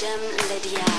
j'aime le diable.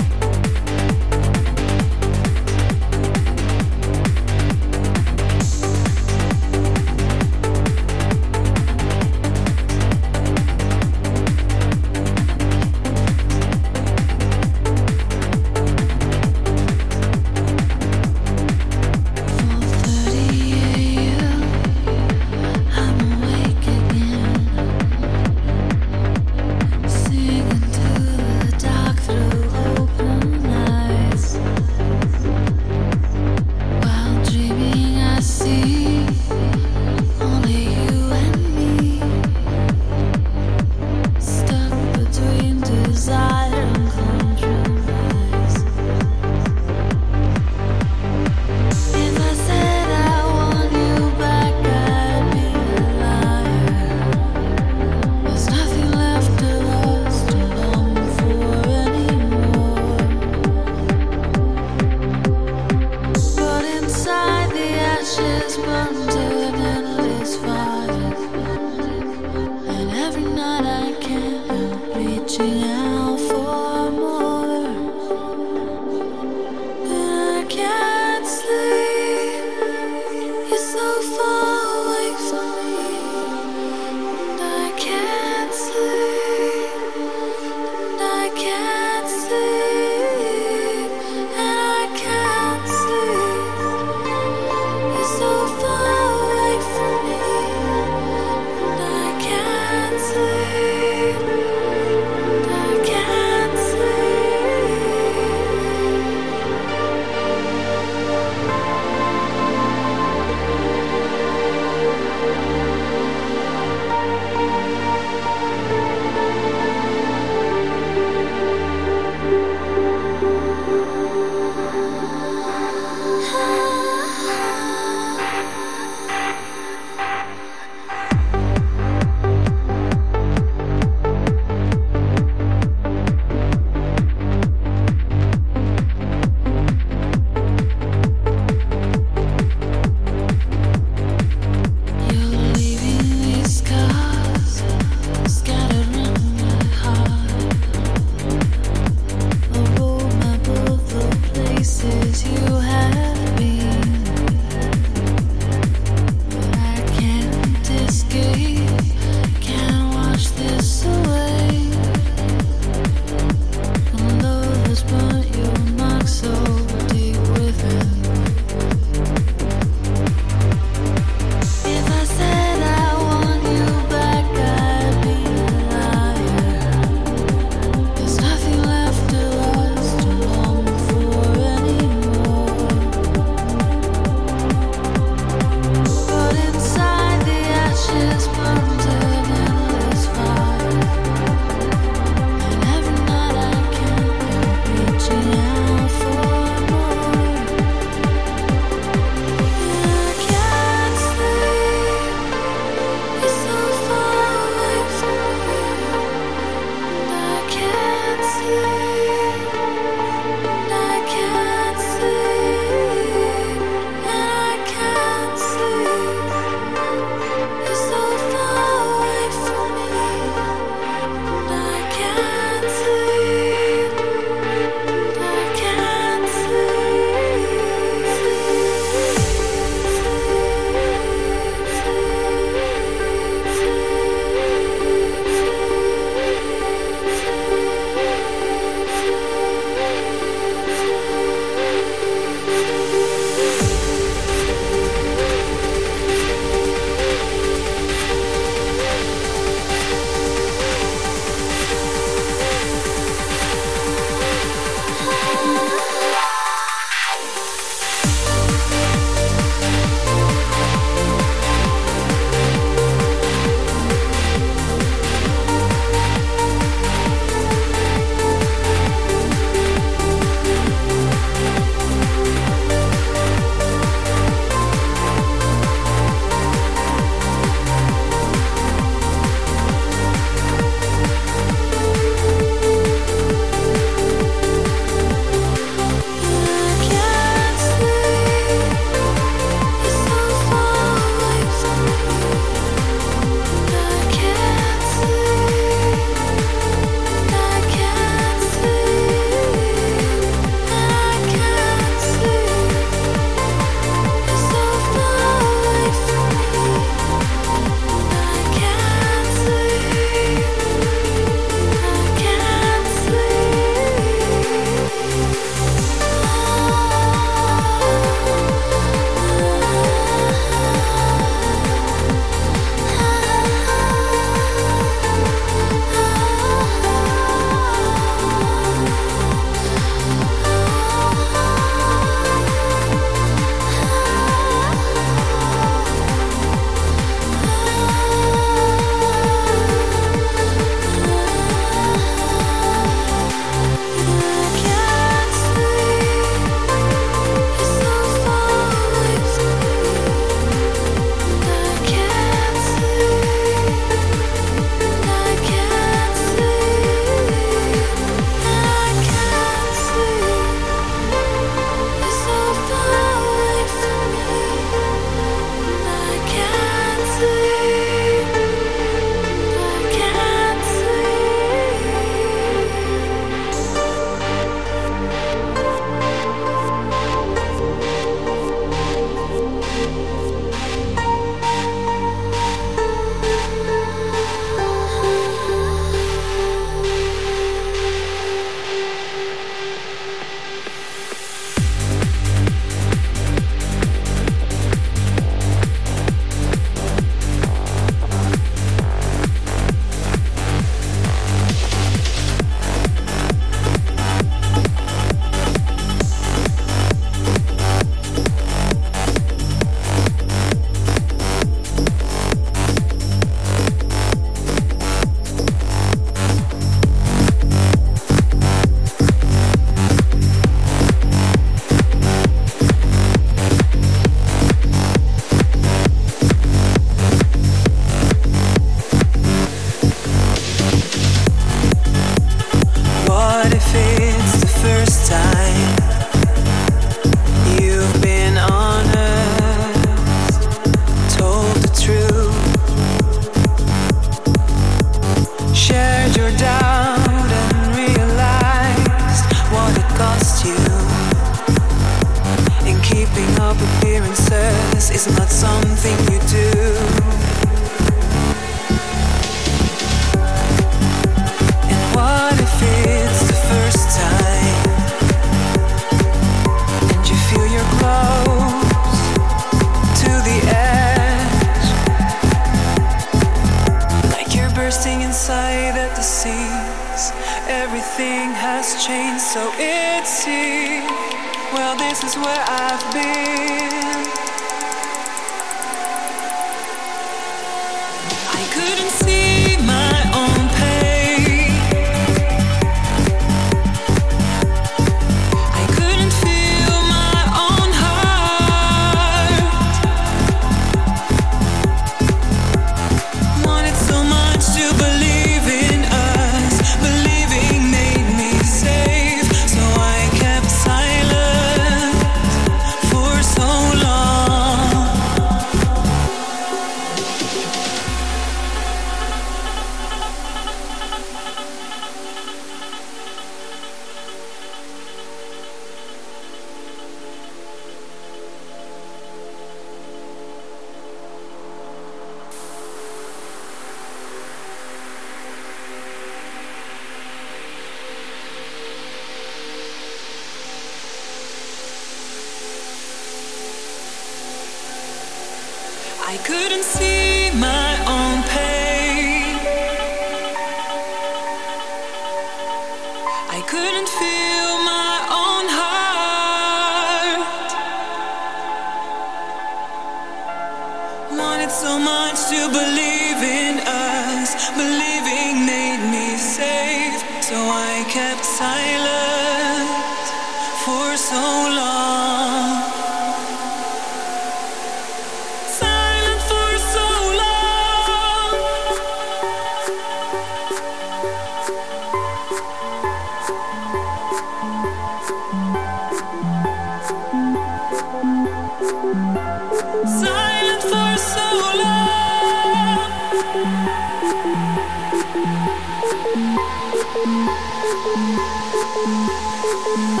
Thank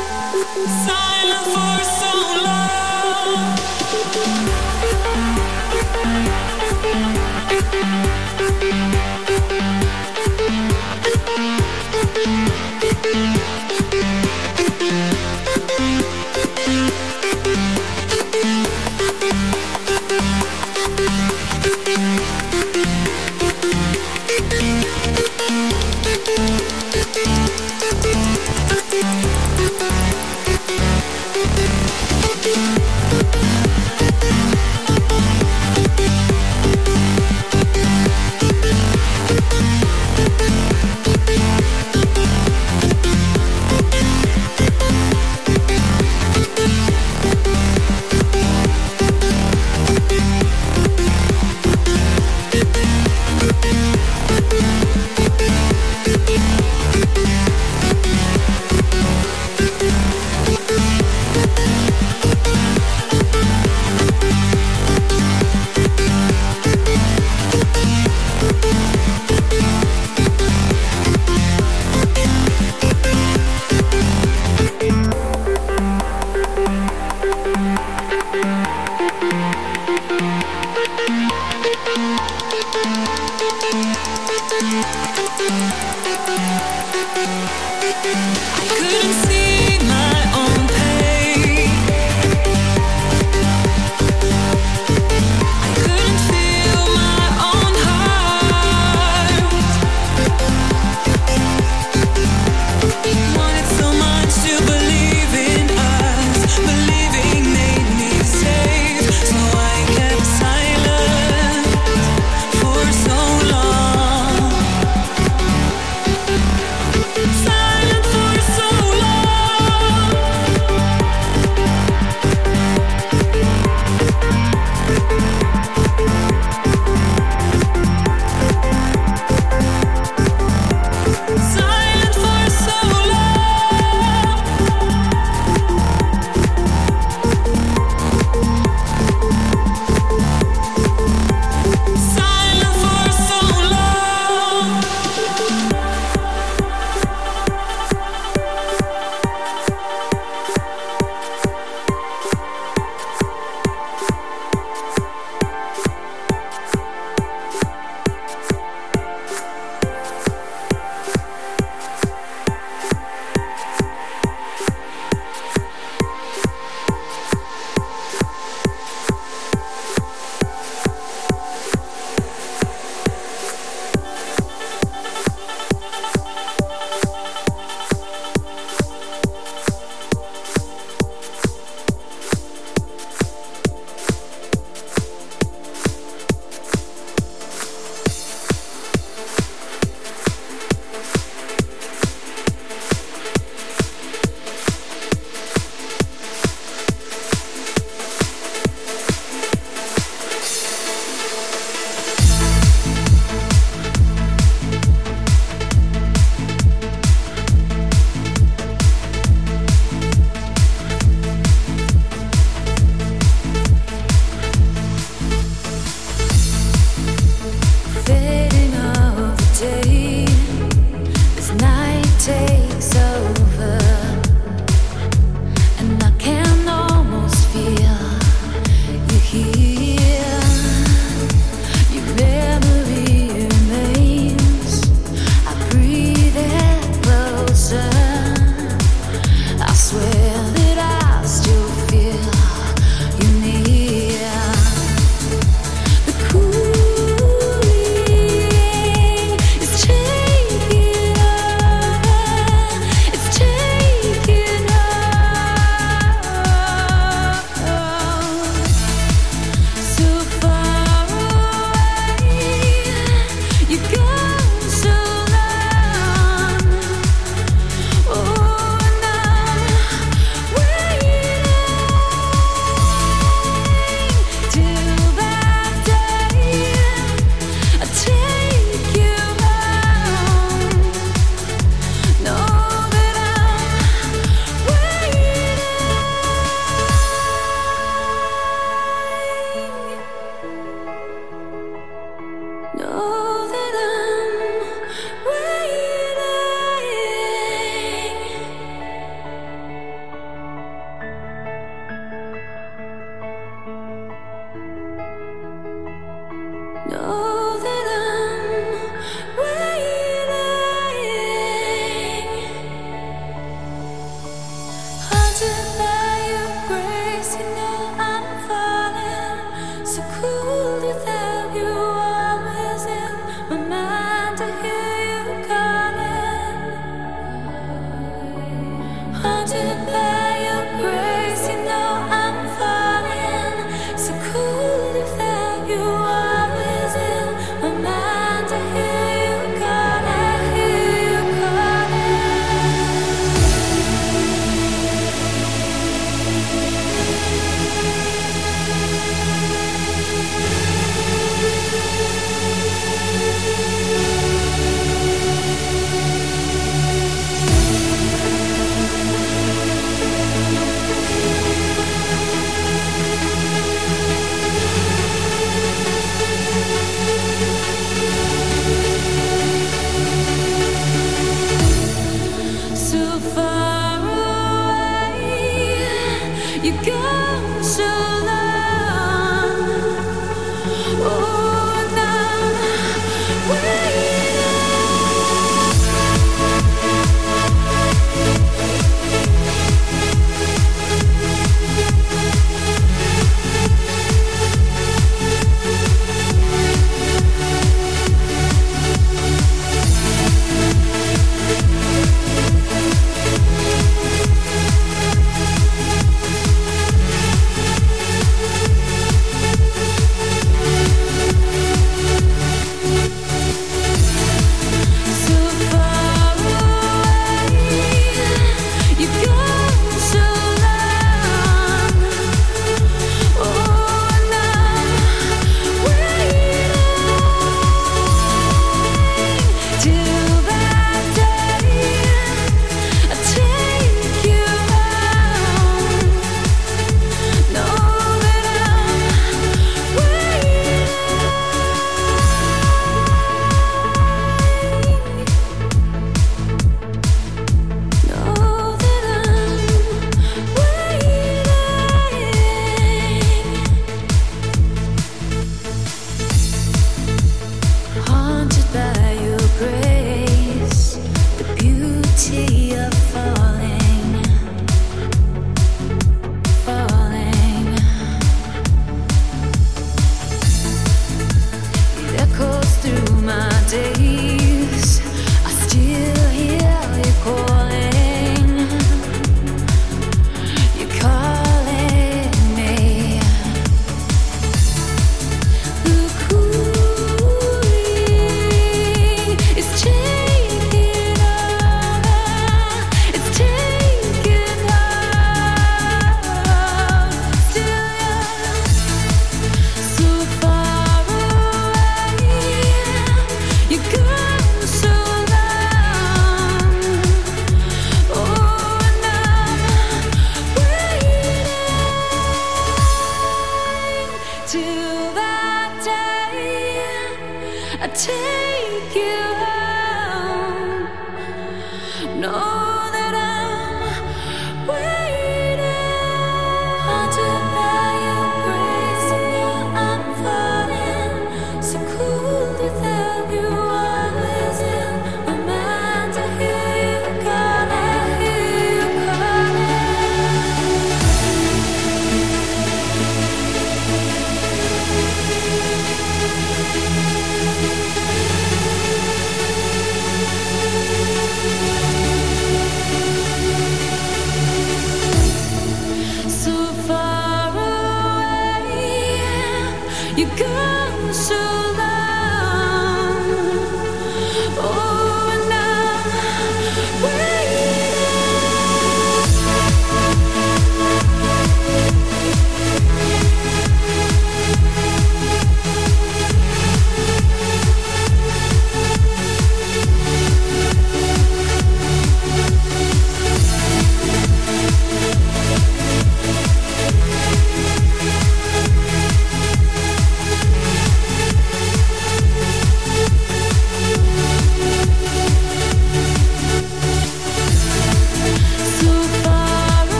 you. I couldn't see my